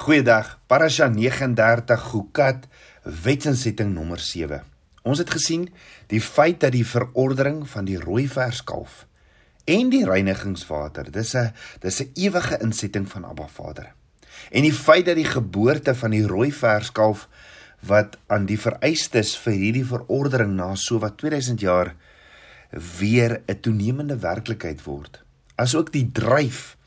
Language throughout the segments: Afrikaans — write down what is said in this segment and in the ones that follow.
Goeiedag. Parasha 39 Gukat wetsinsetting nommer 7. Ons het gesien die feit dat die verordering van die rooi verskalf en die reinigingswater, dis 'n dis 'n ewige insetting van Abba Vader. En die feit dat die geboorte van die rooi verskalf wat aan die vereistes vir hierdie verordering na so wat 2000 jaar weer 'n toenemende werklikheid word. Asook die dryf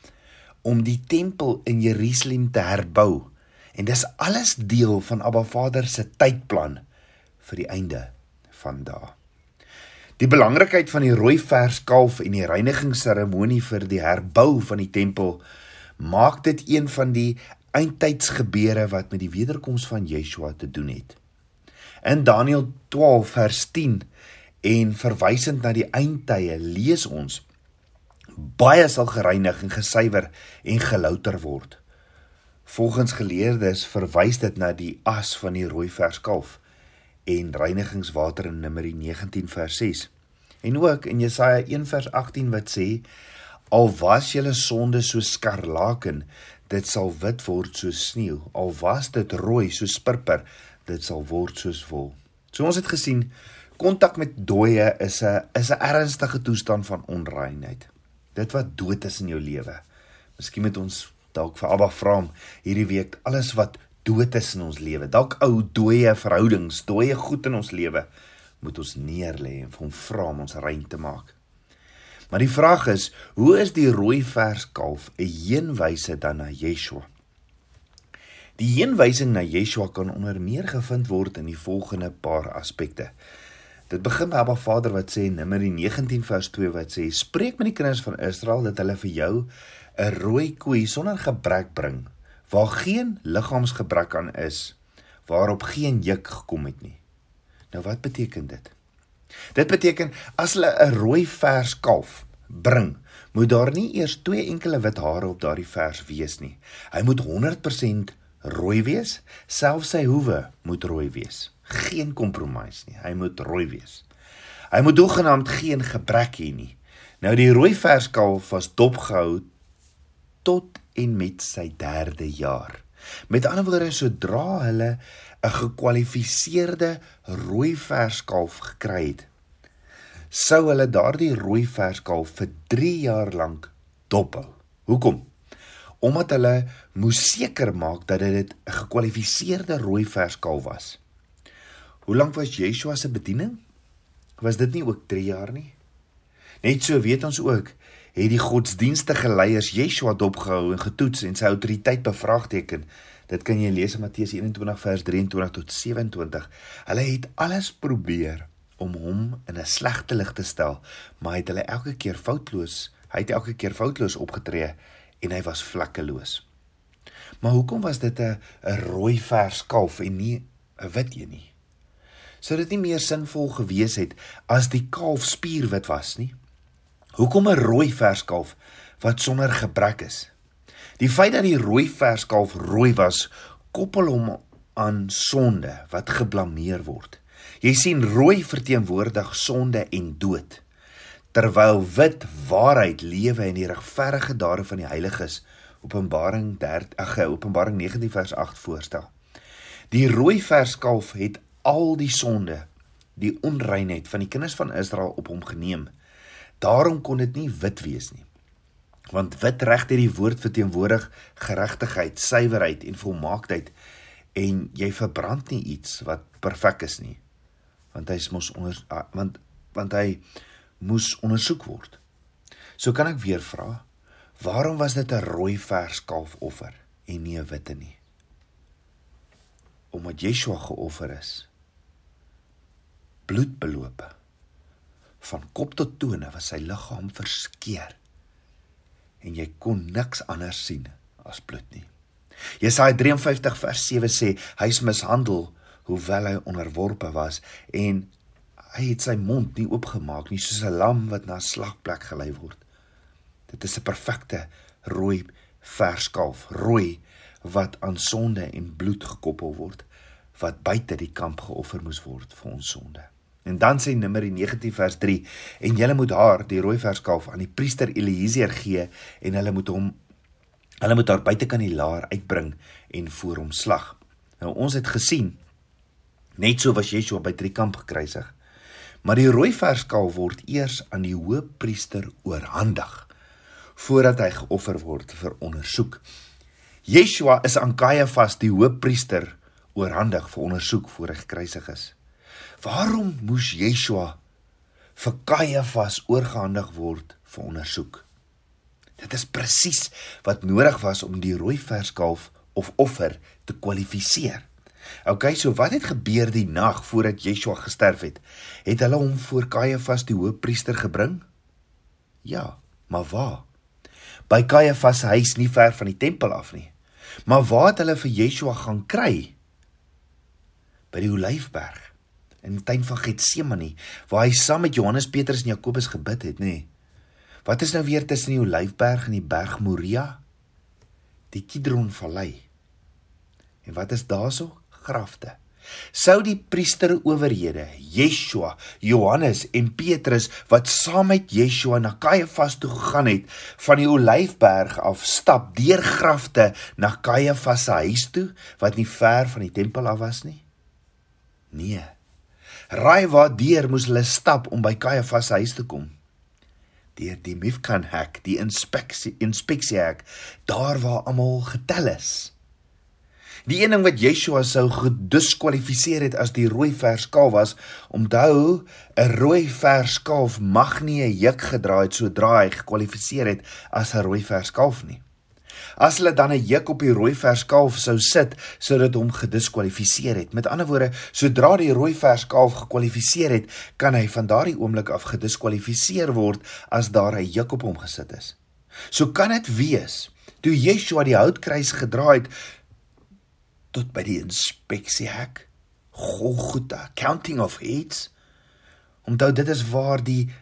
om die tempel in Jerusalem te herbou. En dis alles deel van Abba Vader se tydplan vir die einde van dae. Die belangrikheid van die rooi verskalf en die reinigingsseremonie vir die herbou van die tempel maak dit een van die eindtydsgebeure wat met die wederkoms van Yeshua te doen het. In Daniël 12 vers 10 en verwysend na die eindtye lees ons baie sal gereinig en gesuiwer en gelouter word. Volgens geleerdes verwys dit na die as van die rooi verskalf en reinigingswater in Numeri 19 vers 6. En ook in Jesaja 1 vers 18 wat sê al was julle sonde so skarlaken dit sal wit word soos sneeu al was dit rooi soos purper dit sal word soos wol. So ons het gesien kontak met dooie is 'n is 'n ernstige toestand van onreinheid dit wat dood is in jou lewe. Miskien moet ons dalk vir Abba vra om hierdie week alles wat dood is in ons lewe, dalk ou dooie verhoudings, dooie goed in ons lewe, moet ons neerlê en vir hom vra om ons rein te maak. Maar die vraag is, hoe is die rooi verskalf 'n heenwyse dan na Yeshua? Die heenwysing na Yeshua kan onder meer gevind word in die volgende paar aspekte. Dit begin by Abba Vader wat sê in Numeri 19 vers 2 wat sê spreek met die kinders van Israel dat hulle vir jou 'n rooi koei sonder gebrek bring waar geen liggaamsgebrek aan is waarop geen juk gekom het nie. Nou wat beteken dit? Dit beteken as hulle 'n rooi vers kalf bring, moet daar nie eers twee enkele wit hare op daardie vers wees nie. Hy moet 100% rooi wees, selfs sy hoewe moet rooi wees geen kompromis nie. Hy moet rooi wees. Hy moet hoegenaamd geen gebrek hê nie. Nou die rooi verskalf was dopgehou tot en met sy 3de jaar. Met ander woorde, sodra hulle 'n gekwalifiseerde rooi verskalf gekry het, sou hulle daardie rooi verskalf vir 3 jaar lank dophou. Hoekom? Omdat hulle moes seker maak dat dit 'n gekwalifiseerde rooi verskalf was. Hoe lank was Yeshua se bediening? Was dit nie ook 3 jaar nie? Net so weet ons ook, het die godsdienstige leiers Yeshua dopgehou en getoets en sy autoriteit bevraagteken. Dit kan jy lees in Matteus 21 vers 23 tot 27. Hulle het alles probeer om hom in 'n slegte lig te stel, maar hy het hulle elke keer foutloos, hy het elke keer foutloos opgetree en hy was vlekkeloos. Maar hoekom was dit 'n 'n rooi vers kalf en nie 'n wit een nie? Sou dit nie meer sinvol gewees het as die kalf spierwit was nie? Hoekom 'n rooi verskalf wat sonder gebrek is? Die feit dat die rooi verskalf rooi was, koppel hom aan sonde wat geblameer word. Jy sien rooi verteenwoordig sonde en dood, terwyl wit waarheid, lewe en die regverdige dade van die heiliges Openbaring 3 ag Openbaring 19 vers 8 voorstel. Die rooi verskalf het al die sonde, die onreinheid van die kinders van Israel op hom geneem. Daarom kon dit nie wit wees nie. Want wit reg deur die woord verteenwoordig geregtigheid, suiwerheid en volmaaktheid en jy verbrand nie iets wat perfek is nie. Want hy mos onder want want hy moes ondersoek word. So kan ek weer vra, waarom was dit 'n rooi vers kalf offer en nie 'n witte nie? Omdat Yeshua geoffer is bloedbelope. Van kop tot tone was sy liggaam verskeur. En jy kon niks anders sien as bloed nie. Jesaja 53 vers 7 sê hy is mishandel hoewel hy onderworpe was en hy het sy mond nie oopgemaak nie soos 'n lam wat na 'n slagplek gelei word. Dit is 'n perfekte rooi verskalf, rooi wat aan sonde en bloed gekoppel word wat buite die kamp geoffer moes word vir ons sonde. En dan sê Numeri 19 vers 3 en julle moet haar die rooi verskalf aan die priester Eliezer gee en hulle moet hom Hulle moet haar buitekant die laar uitbring en voor hom slag. Nou ons het gesien net so was Yeshua by drie kamp gekruisig. Maar die rooi verskalf word eers aan die hoofpriester oorhandig voordat hy geoffer word vir ondersoek. Yeshua is aan Kajafas die hoofpriester oorhandig vir ondersoek voor hy gekruisig is. Waarom moes Yeshua vir Kajafas oorgehandig word vir ondersoek? Dit is presies wat nodig was om die rooi verskalf of offer te kwalifiseer. OK, so wat het gebeur die nag voordat Yeshua gesterf het? Het hulle hom voor Kajafas die hoofpriester gebring? Ja, maar waar? By Kajafas se huis nie ver van die tempel af nie. Maar waar het hulle vir Yeshua gaan kry? By die Olyfberg in die tuin van Getsemane waar hy saam met Johannes, Petrus en Jakobus gebid het, nê? Wat is nou weer tussen die Olyfberg en die berg Moria? Die Kidron Vallei. En wat is daarso? Grafte. Sou die priesterowerhede, Yeshua, Johannes en Petrus wat saam met Yeshua na Kajafas toe gegaan het, van die Olyfberg af stap deur grafte na Kajafas se huis toe wat nie ver van die tempel af was nie? Nee. Raai waar deur moes hulle stap om by Kajafas se huis te kom? Deur die Mifkan hek, die inspeksie inspeksie hek, daar waar almal getel is. Die een ding wat Yeshua sou gediskwalifiseer het as die rooi verskalf was, onthou, 'n rooi verskalf mag nie 'n juk gedra het sodra hy gekwalifiseer het as 'n rooi verskalf nie. As hulle dan 'n juk op die rooi verskalf sou sit, sou dit hom gediskwalifiseer het. Met ander woorde, sodra die rooi verskalf gekwalifiseer het, kan hy van daardie oomblik af gediskwalifiseer word as daar 'n juk op hom gesit is. So kan dit wees toe Yeshua die houtkruis gedra het, tot by die inspeksiehek Golgotha counting of heads onthou dit is waar die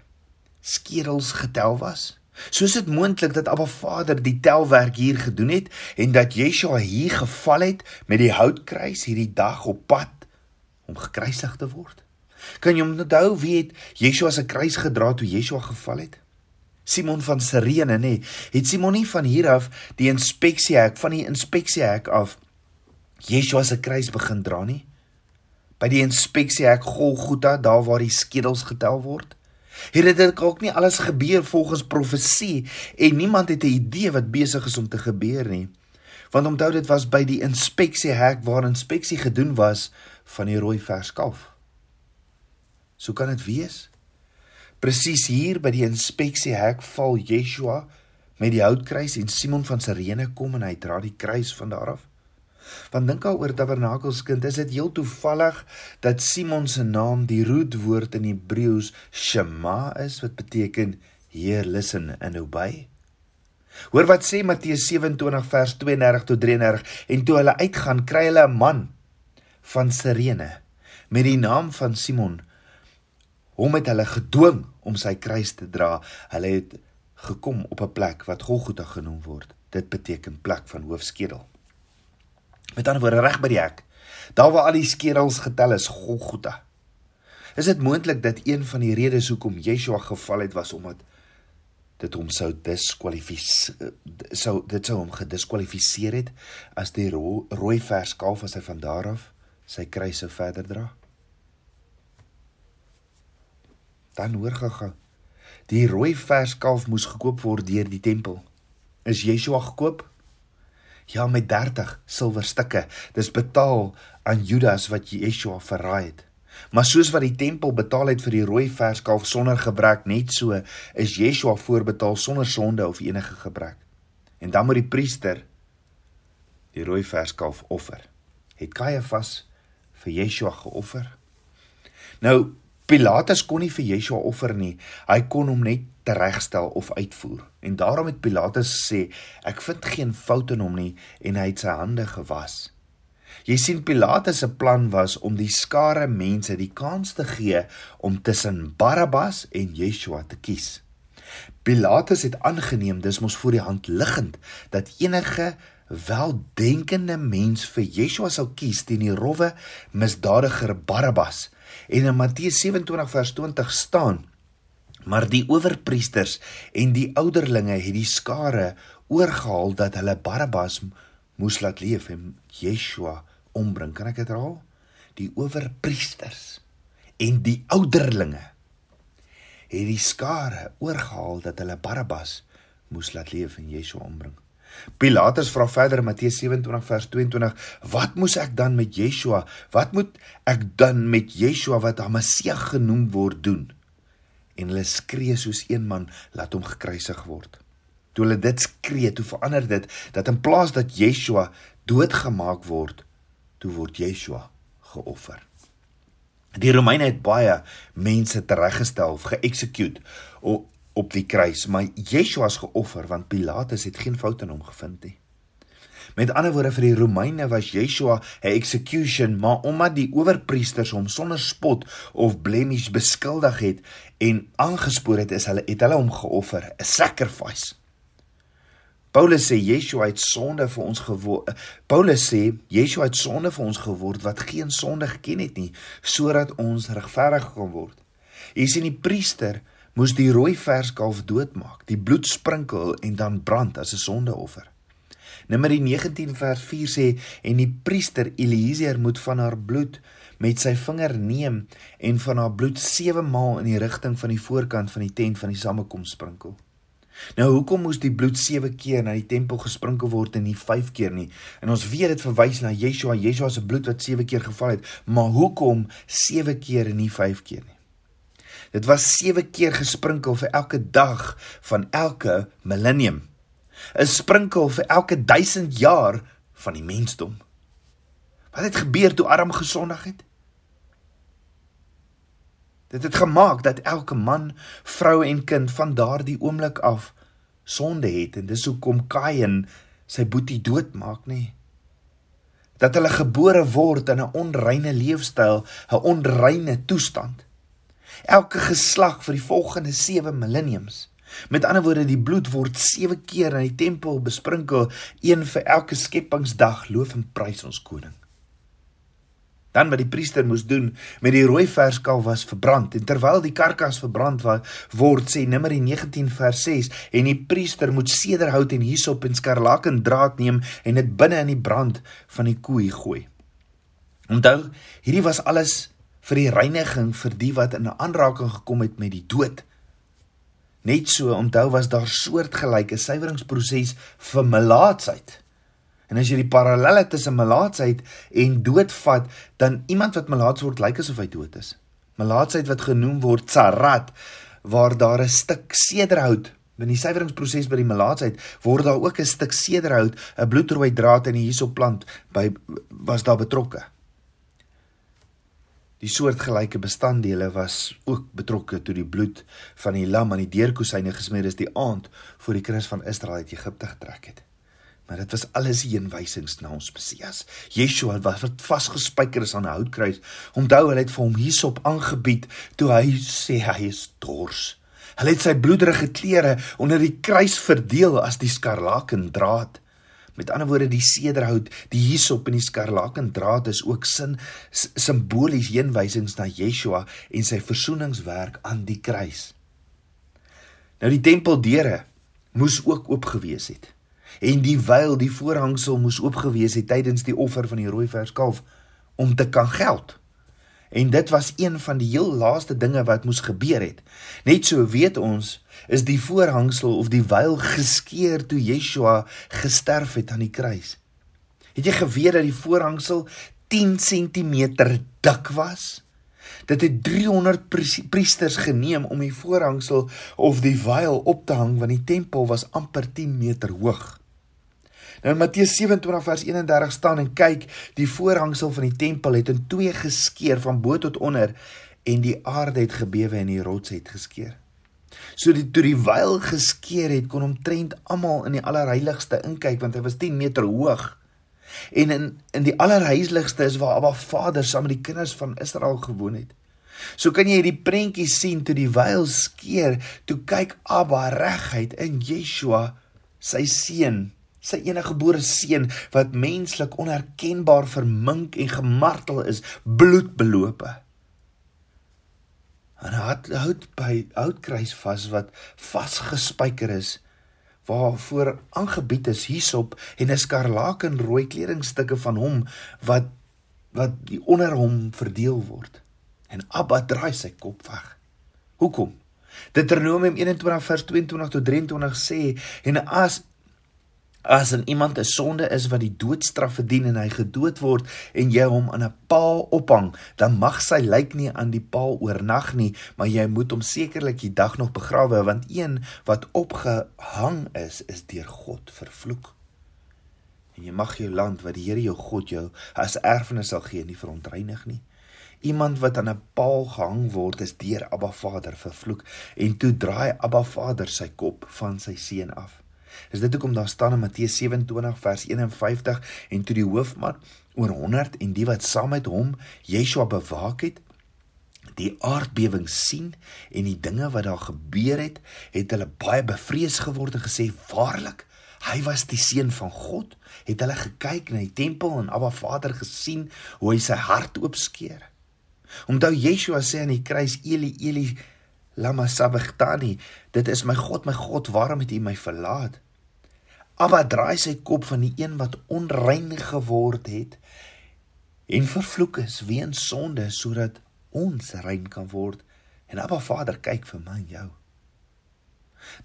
skedels getel was soos dit moontlik dat Abba Vader die telwerk hier gedoen het en dat Yeshua hier geval het met die houtkruis hierdie dag op pad om gekruisig te word kan jy onthou wie het Yeshua se kruis gedra toe Yeshua geval het Simon van Sirene nê nee, het Simon nie van hier af die inspeksiehek van die inspeksiehek af Yeshua se kruis begin dra nie. By die inspeksie ek Golgotha, daar waar die skedels getel word. Het dit ook nie alles gebeur volgens profesie en niemand het 'n idee wat besig is om te gebeur nie. Want onthou dit was by die inspeksie hek waar inspeksie gedoen was van die rooi verskalf. So kan dit wees. Presies hier by die inspeksie hek val Yeshua met die houtkruis en Simon van Sirene kom en hy dra die kruis van daar af. Want dink daaroor tabernakelskind, is dit heel toevallig dat Simon se naam die roetwoord in Hebreëus Shema is wat beteken Heer listen and obey. Hoor wat sê Matteus 27 vers 32 tot 33 en toe hulle uitgaan kry hulle 'n man van Sirene met die naam van Simon hom het hulle gedwing om sy kruis te dra. Hulle het gekom op 'n plek wat Golgotha genoem word. Dit beteken plek van hoofskedel. Met ander woorde reg by die hek. Daar waar al die skedels getel is, Golgotha. Is dit moontlik dat een van die redes hoekom Yeshua geval het was omdat dit hom sou diskwalifiseer sou dit sou hom gediskwalifiseer het as die ro rooi vers kalf as hy van daar af sy kruis sou verder dra? Dan hoor gaga. Die rooi vers kalf moes gekoop word deur die tempel. Is Yeshua gekoop? Ja, met 30 silwerstukke. Dis betaal aan Judas wat Yeshua verraai het. Maar soos wat die tempel betaal het vir die rooi verskalf sonder gebrek, net so is Yeshua voorbetaal sonder sonde of enige gebrek. En dan moet die priester die rooi verskalf offer. Het Kajafas vir Yeshua geoffer? Nou Pilatus kon nie vir Yeshua offer nie. Hy kon hom net teregstel of uitvoer. En daarom het Pilatus gesê, ek vind geen fout in hom nie en hy het sy hande gewas. Jy sien Pilatus se plan was om die skare mense die kans te gee om tussen Barabbas en Yeshua te kies. Pilatus het aangeneem dis mos voor die hand liggend dat enige weldenkende mens vir Yeshua sou kies teen die rowwe misdadiger Barabbas En in Matteus 27 vers 20 staan: Maar die owerpriesters en die ouderlinge het die skare oorgehaal dat hulle Barabbas moes laat leef en Yeshua ombring. Kan ek dit herhaal? Die owerpriesters en die ouderlinge het die skare oorgehaal dat hulle Barabbas moes laat leef en Yeshua ombring. Pilatus vra verder in Matteus 27 vers 22: "Wat moes ek dan met Yeshua? Wat moet ek dan met Yeshua wat Hamasieg genoem word doen?" En hulle skree soos een man, "Laat hom gekruisig word." Toe hulle dit skree, toe verander dit dat in plaas dat Yeshua doodgemaak word, toe word Yeshua geoffer. Die Romeine het baie mense tereggestel of geëxecute op die kruis, maar Yeshua is geoffer want Pilatus het geen fout in hom gevind nie. Met ander woorde vir die Romeine was Yeshua 'n execution, maar omdat die owerpriesters hom sonder spot of blemish beskuldig het en aangespoor het, is hulle het hulle hom geoffer, 'n sacrifice. Paulus sê Yeshua het sonde vir ons geword. Paulus sê Yeshua het sonde vir ons geword wat geen sonde geken het nie, sodat ons regverdig kan word. Jy sien die priester moes die rooi verskalf doodmaak, die bloed sprinkel en dan brand as 'n sondeoffer. Numeri 19 vers 4 sê en die priester Eliezer moet van haar bloed met sy vinger neem en van haar bloed 7 maal in die rigting van die voorkant van die tent van die samekoms sprinkel. Nou hoekom moes die bloed 7 keer na die tempel gesprinkel word en nie 5 keer nie? En ons weet dit verwys na Yeshua, Yeshua se bloed wat 7 keer geval het, maar hoekom 7 keer en nie 5 keer nie? Dit was 7 keer gesprinkel vir elke dag van elke millennium. 'n Sprinkel vir elke 1000 jaar van die mensdom. Wat het gebeur toe Adam gesondig het? Dit het gemaak dat elke man, vrou en kind van daardie oomblik af sonde het en dis hoekom Kain sy boetie doodmaak nê. Dat hulle gebore word in 'n onreine leefstyl, 'n onreine toestand. Elke geslag vir die volgende 7 millenniums. Met ander woorde, die bloed word 7 keer in die tempel besprinkel, een vir elke skepingsdag. Loof en prys ons koning. Dan wat die priester moes doen met die rooi verskalf was verbrand en terwyl die karkas verbrand word sê Numeri 19 vers 6 en die priester moet sederhout en hisop en skarlaken draad neem en dit binne in die brand van die koei gooi. Onthou, hierdie was alles vir die reiniging vir die wat in aanraking gekom het met die dood. Net so onthou was daar soortgelyke suiweringsproses vir melaatsheid. En as jy die parallelle tussen melaatsheid en dood vat, dan iemand wat melaats word lyk asof hy dood is. Melaatsheid wat genoem word tsarat, waar daar 'n stuk sederhout in die suiweringsproses by die melaatsheid word daar ook 'n stuk sederhout, 'n bloedrooi draad in die hiersopplant by was daar betrokke. Die soortgelyke bestanddele was ook betrokke toe die bloed van die lam aan die deurkosyne gesmeer is die aand voor die kinders van Israel uit Egipte getrek het. Maar dit was alles heenwysings na ons Messias. Yeshua wat vasgespijker is aan 'n houtkruis. Onthou, hulle het vir hom hierop aangebied toe hy sê hy is dors. Hulle het sy bloederige klere onder die kruis verdeel as die skarlaken draad. Met ander woorde, die sederhout, die hierop en die skarlaken draad is ook sin simbolies heenwysings na Yeshua en sy versoeningswerk aan die kruis. Nou die tempeldeure moes ook oop gewees het en die wyl die voorhangsel moes oopgewees het tydens die offer van die rooi verskalf om te kan geld. En dit was een van die heel laaste dinge wat moes gebeur het. Net so weet ons is die voorhangsel of die wyl geskeur toe Yeshua gesterf het aan die kruis. Het jy geweet dat die voorhangsel 10 cm dik was? Dit het 300 priesters geneem om die voorhangsel of die wyl op te hang want die tempel was amper 10 meter hoog. Nou in Matteus 27 vers 31 staan en kyk, die voorhangsel van die tempel het in twee geskeur van bo tot onder en die aarde het gebewe en die rots het geskeur. So die toe die wyl geskeur het, kon omtrent almal in die allerheiligste inkyk want hy was 10 meter hoog. En in in die allerheiligste is waar Abba Vader saam met die kinders van Israel gewoon het. So kan jy hierdie prentjie sien toe die wyl skeur, toe kyk Abba reguit in Yeshua, sy seun sy enige gebore seun wat menslik onherkenbaar vermink en gemartel is, bloedbelope. En hy het hout by houtkruis vas wat vasgespijker is waarvoor aangebied is hierop en 'n skarlakenrooi kledingstukke van hom wat wat onder hom verdeel word. En Abba draai sy kop weg. Hoekom? Deuteronomium 21 vers 22 tot 23 sê en as as in iemand 'n sonde is wat die doodstraf verdien en hy gedood word en jy hom aan 'n paal ophang, dan mag sy lijk nie aan die paal oornag nie, maar jy moet hom sekerlik die dag nog begrawe want een wat opgehang is, is deur God vervloek. En jy mag jou land wat die Here jou God jou as erfenis sal gee nie verontreinig nie. Iemand wat aan 'n paal gehang word is deur Abba Vader vervloek en toe draai Abba Vader sy kop van sy seun af. Is dit hoekom daar staan in Matteus 27 vers 51 en toe die hoofman oor 100 en die wat saam met hom Yeshua bewaak het die aardbewing sien en die dinge wat daar gebeur het, het hulle baie bevrees geword en gesê: "Waarlik, hy was die seun van God." Het hulle gekyk na die tempel en Abba Vader gesien hoe hy sy hart oopskeer. Onthou Yeshua sê aan die kruis Eli Eli lama sabachthani, dit is my God, my God, waarom het U my verlaat? Abba draai sy kop van die een wat onrein geword het en vervloek is weens sonde sodat ons rein kan word. En Abba Vader kyk vir my en jou.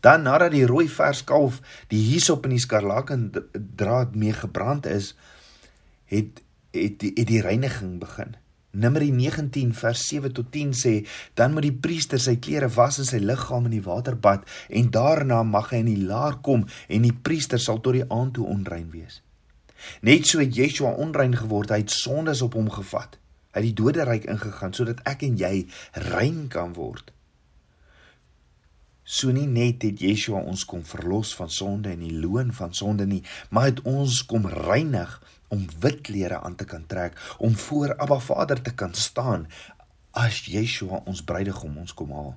Dan nadat die rooi vers kalf die hisop en die skarlaken draad mee gebrand is, het het het die reiniging begin. Numeri 19 vers 7 tot 10 sê dan moet die priester sy klere was en sy liggaam in die waterbad en daarna mag hy in die laar kom en die priester sal tot die aand toe onrein wees. Net so het Yeshua onrein geword, hy het sondes op hom gevat. Hy het die doderyk ingegaan sodat ek en jy rein kan word. So nie net het Yeshua ons kom verlos van sonde en die loon van sonde nie, maar het ons kom reinig om wit klere aan te kan trek, om voor Abba Vader te kan staan as Yeshua ons bruidegom ons kom haal.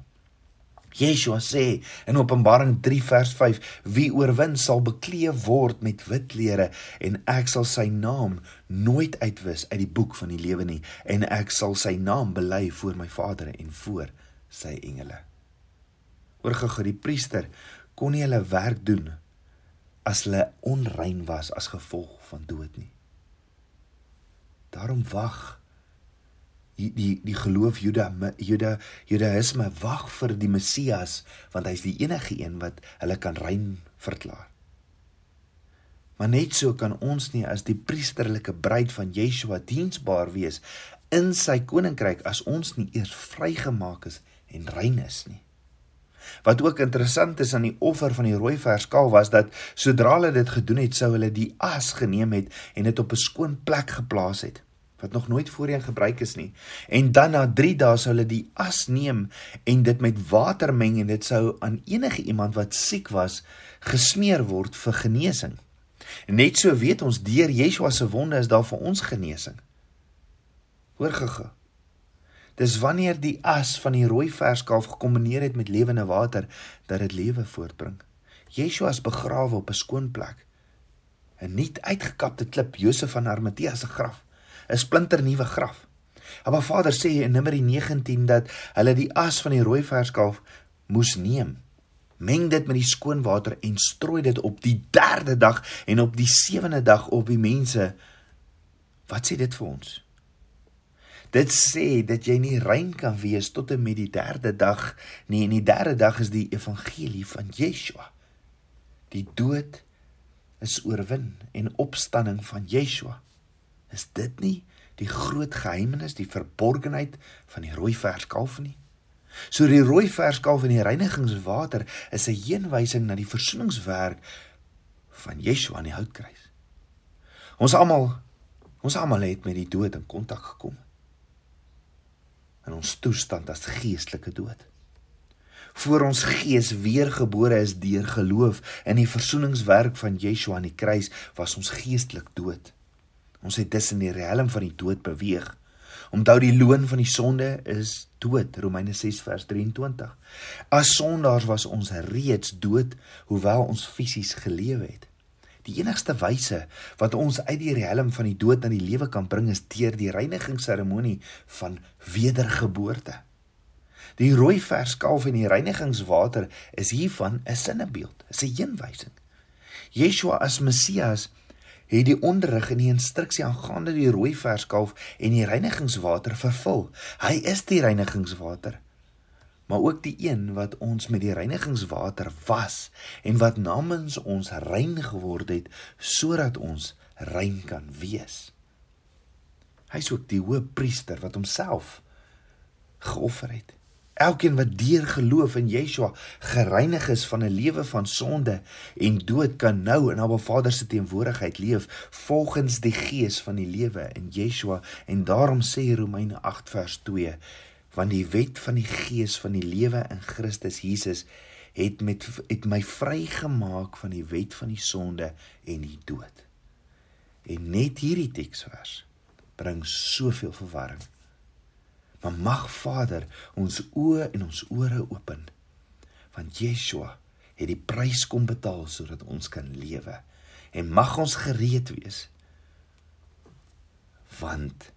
Yeshua sê in Openbaring 3 vers 5: Wie oorwin sal bekleë word met wit klere en ek sal sy naam nooit uitwis uit die boek van die lewe nie en ek sal sy naam bely voor my Vader en voor sy engele oorgegee die priester kon nie hulle werk doen as hulle onrein was as gevolg van dood nie. Daarom wag die die die geloof Juda Juda Judaïsme wag vir die Messias want hy's die enige een wat hulle kan rein verklaar. Maar net so kan ons nie as die priesterlike bruid van Yeshua diensbaar wees in sy koninkryk as ons nie eers vrygemaak is en rein is nie. Wat ook interessant is aan die offer van die rooi verskaal was dat sodra hulle dit gedoen het, sou hulle die as geneem het en dit op 'n skoon plek geplaas het wat nog nooit voorheen gebruik is nie. En dan na 3 dae sou hulle die as neem en dit met water meng en dit sou aan enige iemand wat siek was gesmeer word vir genesing. En net so weet ons deur Yeshua se wonde is daar vir ons genesing. Hoor gege. Dis wanneer die as van die rooi verskalf gekombineer het met lewende water dat dit lewe voortbring. Yeshua is begrawe op 'n skoon plek. 'n Nuut uitgekapte klip, Josef van Arimatea se graf, 'n splinternuwe graf. Maar Vader sê in Numeri 19 dat hulle die as van die rooi verskalf moes neem. Meng dit met die skoon water en strooi dit op die 3de dag en op die 7de dag op die mense. Wat sê dit vir ons? Dit sê dat jy nie rein kan wees tot en met die derde dag nie. En die derde dag is die evangelie van Yeshua. Die dood is oorwin en opstanding van Yeshua. Is dit nie die groot geheimnis, die verborgenheid van die rooi verskalf nie? So die rooi verskalf en die reinigingswater is 'n heenwysing na die versoeningswerk van Yeshua aan die houtkruis. Ons almal ons almal het met die dood in kontak gekom in ons toestand as geestelike dood. Voor ons gees weergebore is deur geloof in die versoeningswerk van Yeshua aan die kruis, was ons geestelik dood. Ons het dus in die riem van die dood beweeg. Onthou die loon van die sonde is dood, Romeine 6 vers 23. As sondaars was ons reeds dood hoewel ons fisies gelewe het. Die enigste wyse wat ons uit die riem van die dood na die lewe kan bring is deur die reinigingsseremonie van wedergeboorte. Die rooi verskalf en die reinigingswater is hiervan 'n sinnebeeld, 'n heenwysing. Yeshua as Messias het die onderrig en die instruksie aangaande die rooi verskalf en die reinigingswater vervul. Hy is die reinigingswater maar ook die een wat ons met die reinigingswater was en wat namens ons rein geword het sodat ons rein kan wees. Hy's ook die hoëpriester wat homself geoffer het. Elkeen wat deur geloof in Yeshua gereinig is van 'n lewe van sonde en dood kan nou in Abba Vader se teenwoordigheid leef volgens die gees van die lewe in Yeshua en daarom sê Romeine 8 vers 2 want die wet van die gees van die lewe in Christus Jesus het met het my vrygemaak van die wet van die sonde en die dood. En net hierdie teksvers bring soveel verwarring. Maar mag Vader ons oë en ons ore open want Yeshua het die prys kom betaal sodat ons kan lewe en mag ons gereed wees want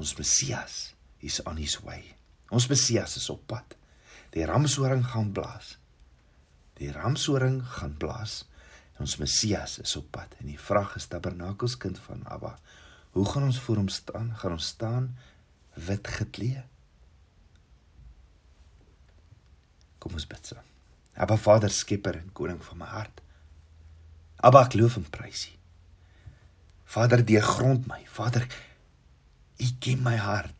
ons Messias is on his way. Ons Messias is op pad. Die ramshoring gaan blaas. Die ramshoring gaan blaas. Ons Messias is op pad en die vraag is tabernakels kind van Abba. Hoe gaan ons voor hom staan? Gaan ons staan wit geklee? Kom ons bid. Abba Vader, Skepper en Koning van my hart. Abba, ek loof en prys U. Vader, deurgrond my. Vader, U ken my hart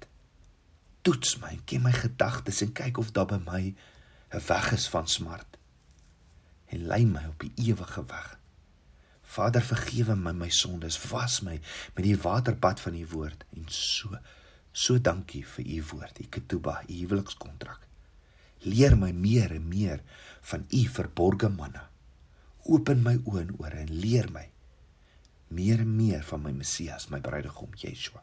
toets my, ken my gedagtes en kyk of daar by my 'n weg is van smart. En lei my op die ewige weg. Vader, vergewe my my sondes, was my met die waterbad van u woord en so so dankie vir u woord, u ketuba, u huwelikskontrak. Leer my meer en meer van u verborgde manna. Open my oë en ore en leer my meer en meer van my Messias, my bruidegom Yeshua.